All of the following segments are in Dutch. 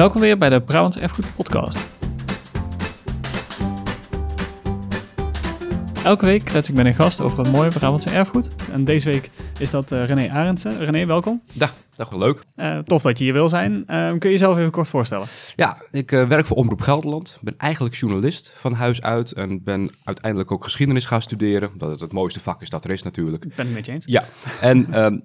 Welkom weer bij de Brabants Erfgoed Podcast. Elke week klets ik met een gast over het mooie Brabantse erfgoed. En deze week is dat uh, René Arendsen. René, welkom. Ja, dat wel leuk. Uh, tof dat je hier wil zijn. Uh, kun je jezelf even kort voorstellen? Ja, ik werk voor Omroep Gelderland. Ben eigenlijk journalist van huis uit. En ben uiteindelijk ook geschiedenis gaan studeren. Omdat het het mooiste vak is dat er is natuurlijk. Ik ben het met je eens. Ja, en... Ehm,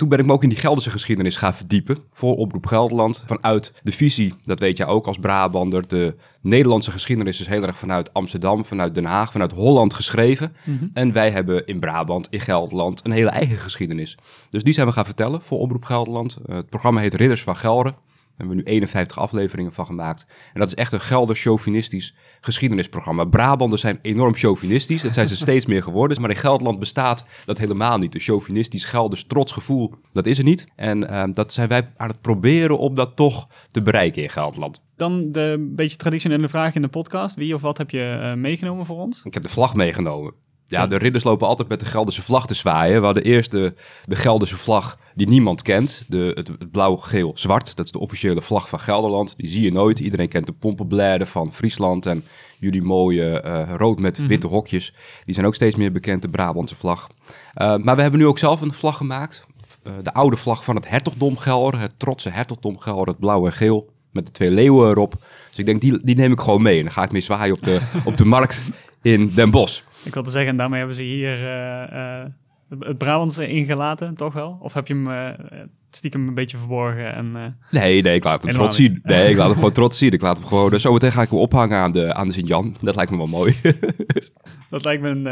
toen ben ik me ook in die Gelderse geschiedenis gaan verdiepen voor Oproep Gelderland. Vanuit de visie, dat weet jij ook als Brabander, de Nederlandse geschiedenis is heel erg vanuit Amsterdam, vanuit Den Haag, vanuit Holland geschreven. Mhm. En wij hebben in Brabant, in Gelderland, een hele eigen geschiedenis. Dus die zijn we gaan vertellen voor Oproep Gelderland. Uh, het programma heet Ridders van Gelre hebben we nu 51 afleveringen van gemaakt. En dat is echt een gelder chauvinistisch geschiedenisprogramma. Brabanders zijn enorm chauvinistisch. Dat zijn ze steeds meer geworden. Maar in Gelderland bestaat dat helemaal niet. Een chauvinistisch, gelders, trotsgevoel, dat is er niet. En ehm, dat zijn wij aan het proberen om dat toch te bereiken in Gelderland. Dan de beetje traditionele vraag in de podcast. Wie of wat heb je uh, meegenomen voor ons? Ik heb de vlag meegenomen. Ja, de ridders lopen altijd met de Gelderse vlag te zwaaien. We hadden eerst de, de Gelderse vlag die niemand kent. De, het, blauw, geel, zwart. Dat is de officiële vlag van Gelderland. Die zie je nooit. Iedereen kent de pompenbladen van Friesland. En jullie mooie uh, rood met mhm. witte hokjes. Die zijn ook steeds meer bekend, de Brabantse vlag. Uh, maar we hebben nu ook zelf een vlag gemaakt. Uh, de oude vlag van het hertogdom Gelder. Het trotse hertogdom Gelder. Het blauw en geel. Met de twee leeuwen erop. Dus ik denk, die, die neem ik gewoon mee. En dan ga ik mee zwaaien op de, op de markt in Den Bosch. Ik wilde zeggen, en daarmee hebben ze hier het Brabantse ingelaten, toch wel? Of heb je hem uh, stiekem een beetje verborgen? En, nee, nee, ik laat hem trots zien. Nee, ik laat hem gewoon trots zien. Ik laat hem gewoon... Dus zometeen ga ik hem ophangen aan de, aan de Sint-Jan. Dat lijkt me wel mooi. dat lijkt me een,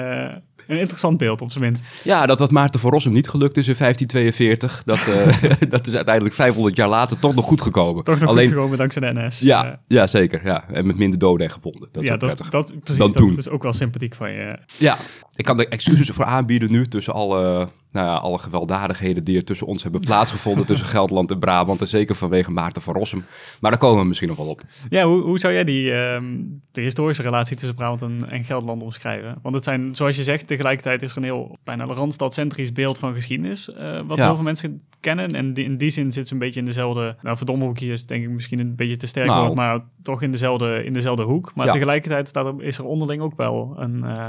een interessant beeld, op zijn minst. Ja, dat wat Maarten van Rossum niet gelukt is in 1542, dat, uh, dat is uiteindelijk 500 jaar later toch nog goed gekomen. Toch nog Alleen, goed gekomen dankzij de NS. Ja, ja, zeker. Ja. En met minder doden en gevonden. Dat is ja, dat, dat, precies, dat, dat is ook wel sympathiek van je. Ja, ik kan er excuses voor aanbieden nu tussen alle nou ja, alle gewelddadigheden die er tussen ons hebben plaatsgevonden, tussen Gelderland en Brabant, en zeker vanwege Maarten van Rossum. Maar daar komen we misschien nog wel op. Ja, hoe, hoe zou jij die, ehm, de historische relatie tussen Brabant en, en, Gelderland omschrijven? Want het zijn, zoals je zegt, tegelijkertijd is er een heel bijna randstadcentrisch beeld van geschiedenis, uh, wat heel veel mensen kennen. En in die zin zit ze een beetje in dezelfde, nou verdomme hoekje is denk ik misschien een beetje te sterk nou, maar toch in dezelfde, in dezelfde hoek. Maar tegelijkertijd staat er, is er onderling ook wel een... Uh,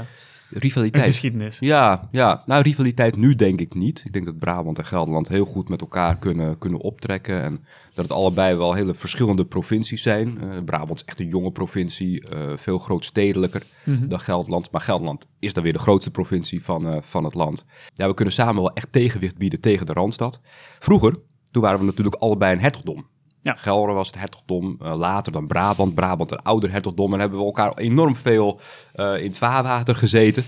Rivaliteit. geschiedenis. Ja, ja, nou rivaliteit nu denk ik niet. Ik denk dat Brabant en Gelderland heel goed met elkaar kunnen, kunnen optrekken. En dat het allebei wel hele verschillende provincies zijn. Uh, Brabant is echt een jonge provincie, uh, veel grootstedelijker mm dan Gelderland. Maar Gelderland is dan weer de grootste provincie van, uh, van het land. Ja, we kunnen samen wel echt tegenwicht bieden tegen de Randstad. Vroeger, toen waren we natuurlijk allebei een hertogdom. Ja. Gelre was het hertogdom, uh, later dan Brabant. Brabant een ouder hertogdom. En hebben we elkaar enorm veel uh, in het vaarwater gezeten.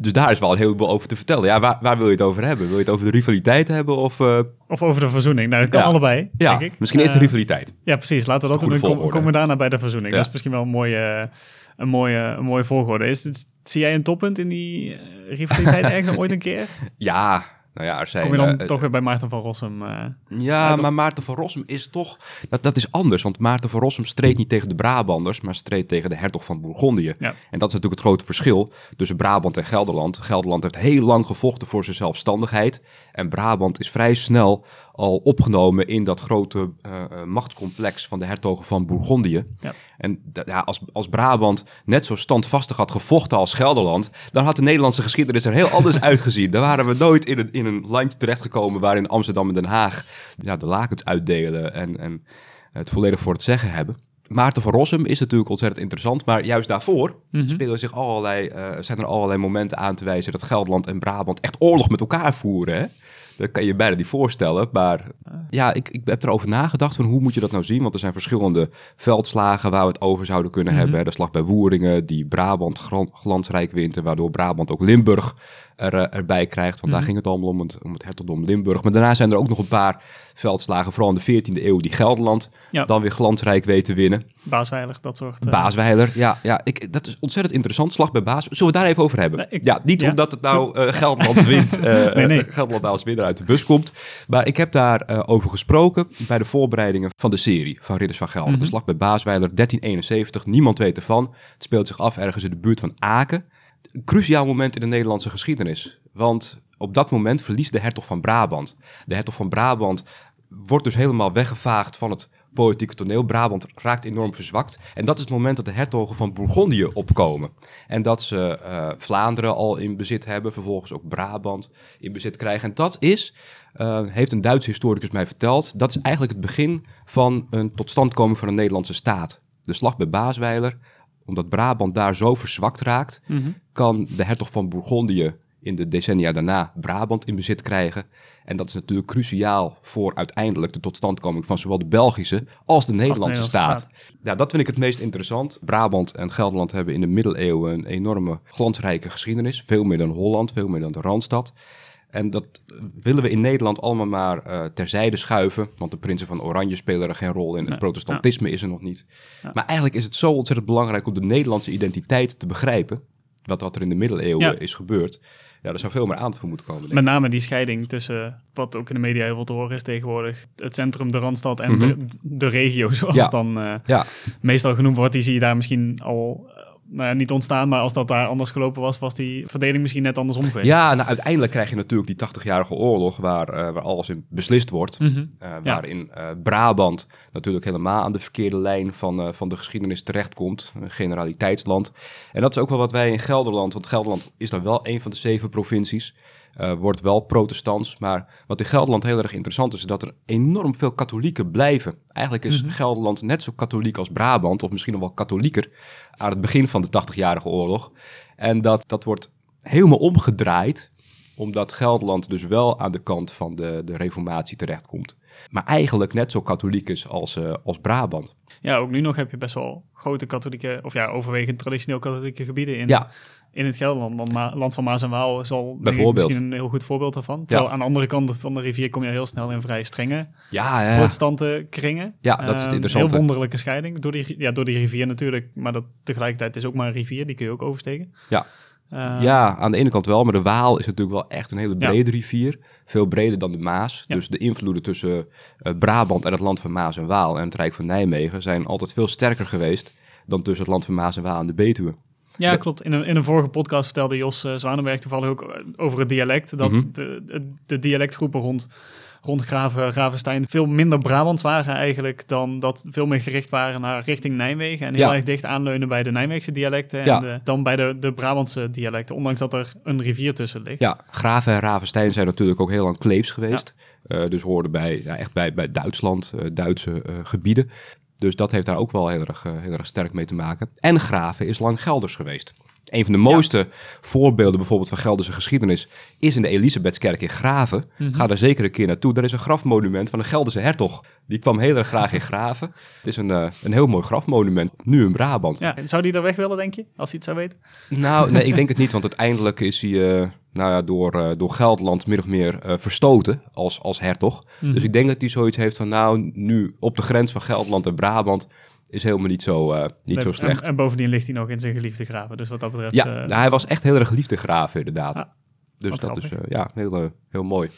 Dus daar is wel een heleboel over te vertellen. Ja, waar, waar wil je het over hebben? Wil je het over de rivaliteit hebben of... Uh... Of over de verzoening? Nou, het kan allebei, ja, denk ik. misschien eerst de rivaliteit. Ja, precies. Laten we dat doen. Dan komen we daarna bij de verzoening. Dat is misschien wel een mooie, een mooie, een mooie volgorde. Is het, zie jij een toppunt in die rivaliteit ergens ooit een keer? Ja, nou ja, er zijn, Kom je dan uh, toch weer bij Maarten van Rossum? Uh, ja, maar Maarten van Rossum is toch... Dat, dat is anders, want Maarten van Rossum streed niet tegen de Brabanders... maar streed tegen de hertog van Bourgondië. Ja. En dat is natuurlijk het grote verschil tussen Brabant en Gelderland. Gelderland heeft heel lang gevochten voor zijn zelfstandigheid... en Brabant is vrij snel al opgenomen in dat grote uh, machtscomplex van de hertogen van Bourgondië. Ja. En ja, als, als Brabant net zo standvastig had gevochten als Gelderland, dan had de Nederlandse geschiedenis er heel anders uitgezien. Dan waren we nooit in een, in een landje terechtgekomen waarin Amsterdam en Den Haag ja, de lakens uitdelen en, en het volledig voor het zeggen hebben. Maarten van Rossum is natuurlijk ontzettend interessant, maar juist daarvoor mm spelen zich allerlei, uh, zijn er allerlei momenten aan te wijzen dat Gelderland en Brabant echt oorlog met elkaar voeren. Hè? Dat kan je bijna niet voorstellen. Maar ja, ik, ik heb erover nagedacht van hoe moet je dat nou zien? Want er zijn verschillende veldslagen waar we het over zouden kunnen mhm. hebben. De slag bij Woeringen, die Brabant glansrijk wint. En waardoor Brabant ook Limburg er, eh, erbij krijgt. Want daar mhm. ging het allemaal om het, om het hertogdom Limburg. Maar daarna zijn er ook nog een paar veldslagen, vooral in de 14e eeuw, die Gelderland dan weer glansrijk weten winnen. Baasweiler, dat soort... Uh... Baasweiler, ja. ja ik, dat is ontzettend interessant. Slag bij Baas. Zullen we daar even over hebben? ja, niet omdat het nou uh, Gelderland wint. nee, nee. Gelderland nou als winnaar uit de bus komt. Maar ik heb daar over gesproken bij de voorbereidingen van de serie van Ridders van Gelder. Mhm. De slag bij Baasweiler, 1371. Niemand weet ervan. Het speelt zich af ergens in de buurt van Aken een cruciaal moment in de Nederlandse geschiedenis. Want op dat moment verliest de hertog van Brabant. De hertog van Brabant wordt dus helemaal weggevaagd van het politieke toneel. Brabant raakt enorm verzwakt. En dat is het moment dat de hertogen van Bourgondië opkomen. En dat ze uh, Vlaanderen al in bezit hebben, vervolgens ook Brabant in bezit krijgen. En dat is, uh, heeft een Duitse historicus mij verteld, dat is eigenlijk het begin van een totstandkoming van een Nederlandse staat. De slag bij Baasweiler, omdat Brabant daar zo verzwakt raakt, mm kan de hertog van Bourgondië in de decennia daarna Brabant in bezit krijgen. En dat is natuurlijk cruciaal voor uiteindelijk de totstandkoming van zowel de Belgische als de Nederlandse, staat. Ja, dat vind ik het meest interessant. Brabant en Gelderland hebben in de middeleeuwen een enorme glansrijke geschiedenis. Veel meer dan Holland, veel meer dan de Randstad. En dat willen we in Nederland allemaal maar uh, terzijde schuiven. Want de prinsen van Oranje spelen er geen rol in. Het protestantisme is er nog niet. Maar eigenlijk is het zo ontzettend belangrijk om de Nederlandse identiteit te begrijpen. Wat, wat er in de middeleeuwen is gebeurd ja, er zou veel meer aan te moeten komen. Met name die scheiding tussen, wat ook in de media heel veel te horen is tegenwoordig, het centrum, de Randstad en de, mhm. de, regio, zoals dan uh, ja. meestal genoemd wordt. Die zie je daar misschien al nou ja, niet ontstaan, maar als dat daar anders gelopen was, was die verdeling misschien net andersom geweest. Ja, nou, uiteindelijk krijg je natuurlijk die 80-jarige oorlog waar, uh, waar alles in beslist wordt. Mm -hmm. uh, waarin uh, Brabant natuurlijk helemaal aan de verkeerde lijn van, van de geschiedenis terechtkomt. Een generaliteitsland. En dat is ook wel wat wij in Gelderland, want Gelderland is dan wel een van de zeven provincies. Uh, wordt wel protestants. Maar wat in Gelderland heel erg interessant is, is dat er enorm veel katholieken blijven. Eigenlijk is mhm. Gelderland net zo katholiek als Brabant, of misschien nog wel katholieker, aan het begin van de 80-jarige oorlog. En dat, dat wordt helemaal omgedraaid, omdat Gelderland dus wel aan de kant van de, de reformatie terechtkomt. Maar eigenlijk net zo katholiek is als, uh, als Brabant. Ja, ook nu nog heb je best wel grote katholieke, of ja, overwegend traditioneel katholieke gebieden in. Ja in het Gelderland. Want Land van Maas en Waal is al misschien een heel goed voorbeeld daarvan. Terwijl aan de andere kant van de rivier kom je heel snel in vrij strenge ja, ja. protestante kringen. Ja, dat is het ehm, interessante. Heel wonderlijke scheiding door die, ja, door die rivier natuurlijk. Maar dat tegelijkertijd is ook maar een rivier, die kun je ook oversteken. Ja. Ehm, ja, aan de ene kant wel, maar de Waal is natuurlijk wel echt een hele brede rivier. Veel breder dan de Maas. Dus de invloeden tussen uh, Brabant en het land van Maas en Waal en het Rijk van Nijmegen zijn altijd veel sterker geweest dan tussen het land van Maas en Waal en de Betuwe. Ja, klopt. In een, in een vorige podcast vertelde Jos uh, Zwanenberg toevallig ook eh, over het dialect. Dat mhm. de, de, dialectgroepen rond, rond Graven, Gravenstein veel minder Brabants waren eigenlijk dan dat veel meer gericht waren naar richting Nijmegen. En heel erg dicht aanleunen bij de Nijmeegse dialecten en dan bij de, de Brabantse dialecten. Ondanks dat er een rivier tussen ligt. Ja, Graven en Ravenstein zijn natuurlijk ook heel lang kleefs geweest. Uh, dus hoorden bij, ja, echt bij, bij Duitsland, Duitse gebieden. Dus dat heeft daar ook wel heel erg, eh, heel erg sterk mee te maken. En Graven is lang Gelders geweest. Een van de mooiste voorbeelden bijvoorbeeld van Gelderse geschiedenis is in de Elisabethskerk in Graven. Mhm. Ga daar zeker een keer naartoe. Daar is een grafmonument van een Gelderse hertog. Die kwam heel erg graag in Graven. Het is een, uh, een heel mooi grafmonument, nu in Brabant. Ja, zou die er weg willen, denk je, als hij het zou weten? Nou, nee, ik denk het niet, want uiteindelijk is hij uh, nou ja, door, uh, door Gelderland min of meer verstoten als, als hertog. Mhm. Dus ik denk dat hij zoiets heeft van, nou, nu op de grens van Gelderland en Brabant is helemaal niet zo, uh, niet zo slecht. En, bovendien ligt hij nog in zijn geliefde graven. Dus wat dat betreft... Ja, nou, hij was echt heel erg geliefde graven inderdaad. Ah, dus dat is uh, ja, heel, heel mooi.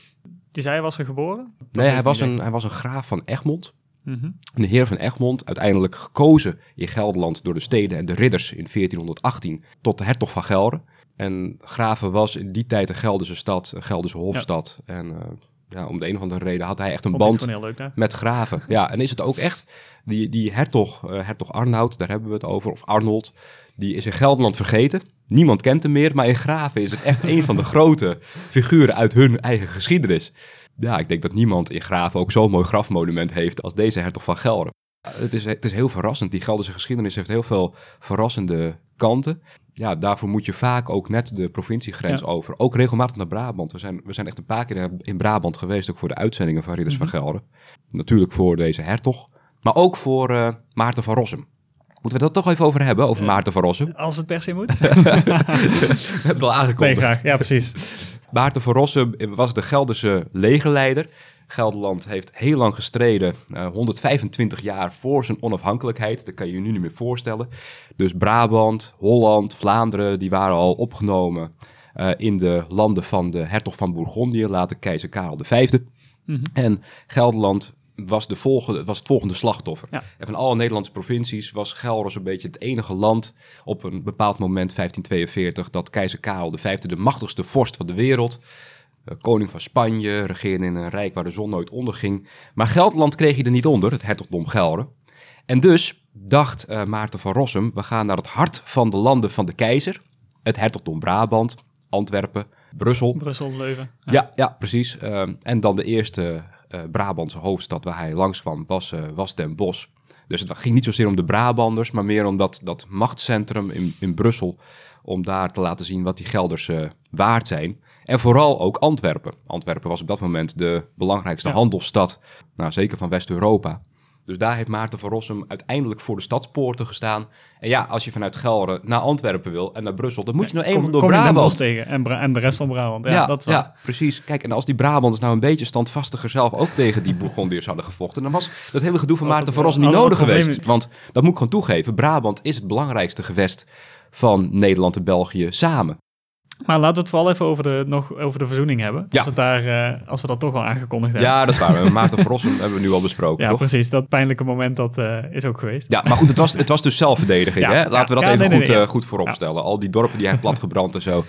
Die zei hij was er geboren? nee, hij was, een, hij was een graaf van Egmond. Mm -hmm. De heer van Egmond, uiteindelijk gekozen in Gelderland door de steden en de ridders in 1418 tot de hertog van Gelre. En Graven was in die tijd een Gelderse stad, een Gelderse hofstad. Ja. En ja, om de een of andere reden had hij echt een band met graven. Ja, en is het ook echt, die, die hertog, uh, hertog Arnoud, daar hebben we het over, of Arnold, die is in Gelderland vergeten. Niemand kent hem meer, maar in Graven is het echt een van de grote figuren uit hun eigen geschiedenis. Ja, ik denk dat niemand in Graven ook zo'n mooi grafmonument heeft als deze hertog van Gelre. Het is, het is heel verrassend. Die Gelderse geschiedenis heeft heel veel verrassende kanten ja, daarvoor moet je vaak ook net de provinciegrens over. Ook regelmatig naar Brabant. We zijn, we zijn echt een paar keer in Brabant geweest, ook voor de uitzendingen van Ridders van mhm. Gelder. Natuurlijk voor deze hertog, maar ook voor uh, Maarten van Rossum. Moeten we dat toch even over hebben, over Maarten van Rossum? Als het per se moet. we hebben het al aangekondigd. Nee, graag. Ja, precies. Maarten van Rossum was de Gelderse legerleider. Gelderland heeft heel lang gestreden, 125 eh, jaar voor zijn onafhankelijkheid. Dat kan je je nu niet meer voorstellen. Dus Brabant, Holland, Vlaanderen, die waren al opgenomen uh, in de landen van de hertog van Bourgondië, later keizer Karel V. Mm En Gelderland was, de volgende, was het volgende slachtoffer. En van alle Nederlandse provincies was Gelderland een beetje het enige land op een bepaald moment, 1542, dat keizer Karel V, de machtigste vorst van de wereld, koning van Spanje, regeerde in een rijk waar de zon nooit onderging. Maar Gelderland kreeg hij er niet onder, het hertogdom Gelre. En dus dacht uh, Maarten van Rossum, we gaan naar het hart van de landen van de keizer. Het hertogdom Brabant, Antwerpen, Brussel. Brussel, Leuven. Ja, ja, precies. Ehm, en dan de eerste uh, Brabantse hoofdstad waar hij langskwam was, was Den Bosch. Dus het ging niet zozeer om de Brabanders, maar meer om dat, dat machtscentrum in, in Brussel. Om daar te laten zien wat die Gelders waard zijn. En vooral ook Antwerpen. Antwerpen was op dat moment de belangrijkste ja. handelsstad, nou, zeker van West-Europa. Dus daar heeft Maarten van Rossum uiteindelijk voor de stadspoorten gestaan. En ja, als je vanuit Gelre naar Antwerpen wil en naar Brussel, dan moet je nou eenmaal door kom Brabant. tegen en, en, de rest van Brabant. Ja, ja, dat ja, precies. Kijk, en als die Brabanders nou een beetje standvastiger zelf ook tegen die Bourgondiërs hadden gevochten, dan was dat hele gedoe van Maarten van Rossum niet nodig geweest. Want dat moet ik gewoon toegeven, Brabant is het belangrijkste gewest van Nederland en België samen. Maar laten we het vooral even over de, nog over de verzoening hebben. Ja. Als, we daar, uh, als we dat toch al aangekondigd hebben. Ja, dat is waar. Maarten Vrossen hebben we nu al besproken, Ja, toch? precies. Dat pijnlijke moment, dat uh, is ook geweest. Ja, maar goed, het was, het was dus zelfverdediging, ja, hè? Laten we dat even nee, goed, nee, nee, goed vooropstellen. Al die dorpen die hij platgebrand en zo.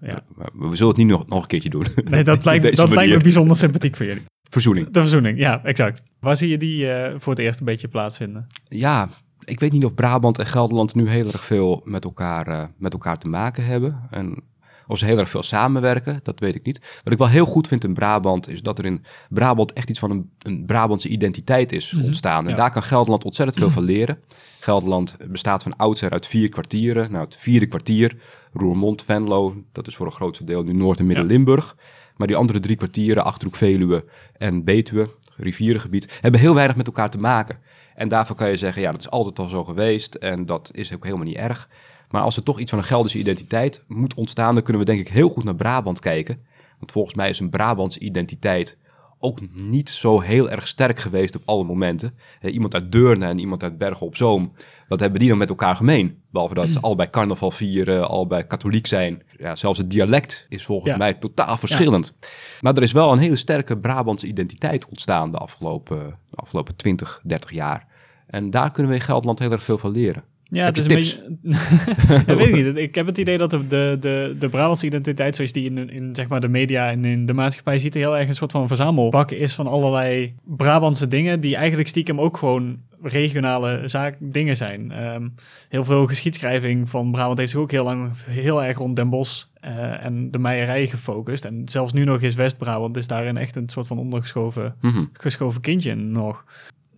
Ja. We, we zullen het niet nog, nog een keertje doen. Nee, dat, lijkt, dat lijkt me bijzonder sympathiek voor jullie. Verzoening. De verzoening, ja, exact. Waar zie je die voor het eerst een beetje plaatsvinden? Ja, ik weet niet of Brabant en Gelderland nu heel erg veel met elkaar, met elkaar te maken hebben. En of ze heel erg veel samenwerken, dat weet ik niet. Wat ik wel heel goed vind in Brabant, is dat er in Brabant echt iets van een, een Brabantse identiteit is Mhm. ontstaan. En daar kan Gelderland ontzettend veel van leren. Gelderland bestaat van oudsher uit vier kwartieren. Nou, het vierde kwartier, Roermond, Venlo, dat is voor een grootste deel nu Noord- en Midden-Limburg. Maar die andere drie kwartieren, Achterhoek, Veluwe en Betuwe, rivierengebied, hebben heel weinig met elkaar te maken. En daarvoor kan je zeggen, ja, dat is altijd al zo geweest en dat is ook helemaal niet erg. Maar als er toch iets van een Gelderse identiteit moet ontstaan, dan kunnen we denk ik heel goed naar Brabant kijken. Want volgens mij is een Brabantse identiteit ook niet zo heel erg sterk geweest op alle momenten. iemand uit Deurne en iemand uit Bergen op Zoom, wat hebben die dan met elkaar gemeen? Behalve dat ze allebei carnaval vieren, allebei katholiek zijn. Ja, zelfs het dialect is volgens Ja. mij totaal verschillend. Maar er is wel een hele sterke Brabantse identiteit ontstaan de afgelopen, de afgelopen 20, 30 jaar. En daar kunnen we in Gelderland heel erg veel van leren. Ja, Heb het is een beetje... ja, weet ik niet. Ik heb het idee dat de, de, de, de Brabantse identiteit, zoals die in, in zeg maar de media en in de maatschappij ziet, heel erg een soort van verzamelbak is van allerlei Brabantse dingen, die eigenlijk stiekem ook gewoon regionale zaak, dingen zijn. Ehm, heel veel geschiedschrijving van Brabant heeft zich ook heel lang heel erg rond Den Bosch eh, en de meierij gefocust. En zelfs nu nog is West-Brabant is daarin echt een soort van ondergeschoven Mhm. geschoven kindje nog.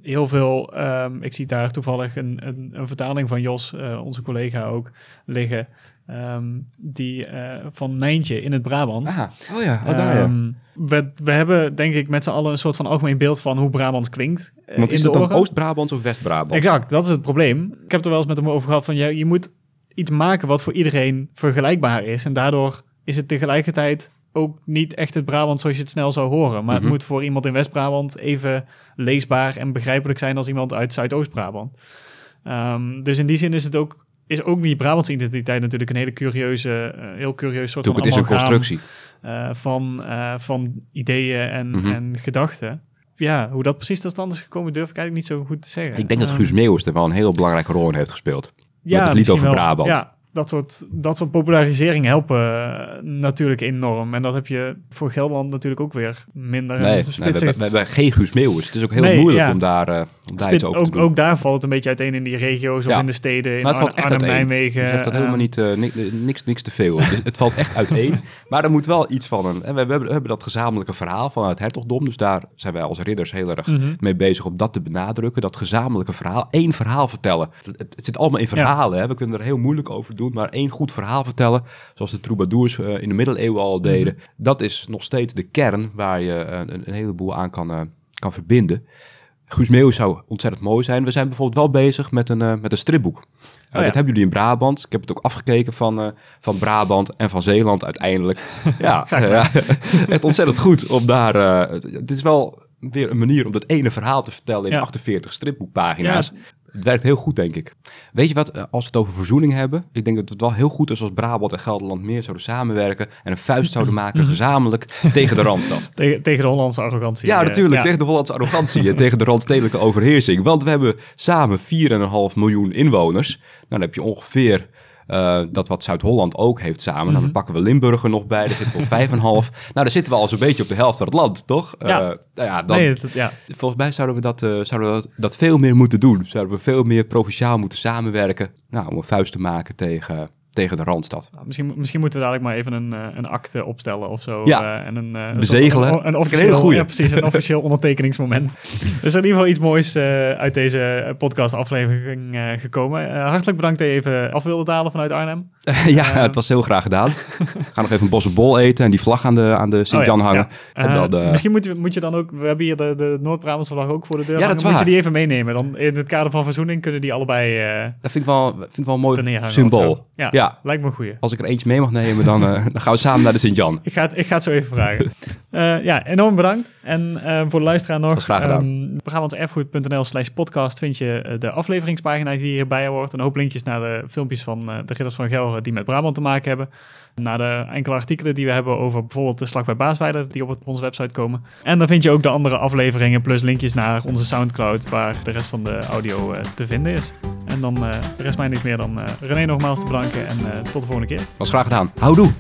Heel veel, ehm, ik zie daar toevallig een, een, een vertaling van Jos, eh, onze collega ook, liggen. ehm, die eh, van Nijntje in het Brabant. Ah, oh ja, oh daar ja. Ehm, we, we hebben denk ik met z'n allen een soort van algemeen beeld van hoe Brabant klinkt. eh, Want in is de het dan. Oost-Brabant of West-Brabant? Exact, dat is het probleem. Ik heb er wel eens met hem over gehad van ja, je moet iets maken wat voor iedereen vergelijkbaar is. En daardoor is het tegelijkertijd ook niet echt het Brabant zoals je het snel zou horen. Maar Mhm. het moet voor iemand in West-Brabant even leesbaar en begrijpelijk zijn als iemand uit Zuidoost-Brabant. Ehm, dus in die zin is het ook, is ook die Brabantse identiteit natuurlijk een hele curieuze, eh, heel curieus soort Natuurlijk, van het is een constructie. eh, van, eh, van ideeën en, Mhm. en gedachten. Ja, hoe dat precies tot stand is gekomen, durf ik eigenlijk niet zo goed te zeggen. Ik denk dat Ehm, Guus Meeuwis er wel een heel belangrijke rol in heeft gespeeld. ja, het lied over wel. Brabant. Ja, dat soort, dat soort popularisering helpen eh, natuurlijk enorm. En dat heb je voor Gelderland natuurlijk ook weer minder. Nee, nee, we, we, geen Guus Meeuwis. Het is ook heel Nee, moeilijk ja. om daar, eh, om daar iets over te ook, doen. ook daar valt het een beetje uiteen in die regio's of Ja. in de steden. In Maar het valt Arn- echt Arnhem. Nijmegen. Je zegt dat helemaal ehm, niet, eh, ni- niks, niks te veel. Het, valt echt uiteen. Maar er moet wel iets van een... En we, hebben, we hebben dat gezamenlijke verhaal van het hertogdom. Dus daar zijn wij als ridders heel erg mhm. mee bezig om dat te benadrukken. Dat gezamenlijke verhaal. Één verhaal vertellen. Het, het, het zit allemaal in verhalen. Hè? We kunnen er heel moeilijk over doen. Maar één goed verhaal vertellen. Zoals de troubadours eh, in de middeleeuwen al deden. Mhm. Dat is nog steeds de kern waar je eh, een, een heleboel aan kan, eh, kan verbinden. Guus Meeuwis zou ontzettend mooi zijn. We zijn bijvoorbeeld wel bezig met een, met een stripboek. Oh ja. Dat hebben jullie in Brabant. Ik heb het ook afgekeken van, van Brabant en van Zeeland uiteindelijk. ja, ja, echt ontzettend goed om daar... het, is wel weer een manier om dat ene verhaal te vertellen in Ja. 48 stripboekpagina's. Het werkt heel goed, denk ik. Weet je wat, eh, als we het over verzoening hebben... ik denk dat het wel heel goed is als Brabant en Gelderland meer zouden samenwerken... en een vuist zouden maken gezamenlijk tegen de Randstad. tegen, tegen de Hollandse arrogantie. Ja, eh, natuurlijk. ja. Tegen de Hollandse arrogantie en tegen de randstedelijke overheersing. Want we hebben samen 4,5 miljoen inwoners. Nou, dan heb je ongeveer dat wat Zuid-Holland ook heeft samen. Nou, dan mhm. pakken we Limburg er nog bij, daar zitten we op 5,5. nou, dan zitten we al zo'n beetje op de helft van het land, toch? Ja. nou ja, dan, nee, ja. Volgens mij zouden we, dat, zouden we dat, dat, veel meer moeten doen. Zouden we veel meer provinciaal moeten samenwerken. Nou, om een vuist te maken tegen tegen de Randstad. Nou, misschien, misschien moeten we dadelijk maar even een, uh, een akte opstellen of zo. Ja, uh, en een, uh, bezegelen. Een, een, officieel, ja, precies, een officieel ondertekeningsmoment. Dus in ieder geval iets moois uit deze podcast aflevering gekomen. hartelijk bedankt dat je even af wilde dalen vanuit Arnhem. ja, het was heel graag gedaan. Ga nog even een bosse bol eten en die vlag aan de, aan de Sint-Jan oh, hangen. En dan, misschien moet je, moet je dan ook, we hebben hier de, de Noord-Brabantse vlag ook voor de deur ja, dat Moet je die even meenemen? Dan in het kader van verzoening kunnen die allebei... dat vind ik wel, vind ik wel een mooi symbool. Ja, ja, lijkt me een goeie als ik er eentje mee mag nemen, dan, uh, dan gaan we samen naar de Sint-Jan. ik, ga, ik ga het zo even vragen. Uh, ja, enorm bedankt. En uh, voor de luisteraar nog. graag gedaan. Um, programmaerfgoed.nl slash podcast vind je de afleveringspagina die hierbij hoort. Een hoop linkjes naar de filmpjes van de Ridders van Gelre die met Brabant te maken hebben. Naar de enkele artikelen die we hebben over bijvoorbeeld de slag bij Baasweiler, die op onze website komen. En dan vind je ook de andere afleveringen plus linkjes naar onze Soundcloud, waar de rest van de audio te vinden is. En dan rest mij niet meer dan René nogmaals te bedanken en tot de volgende keer. Was graag gedaan. Houdoe!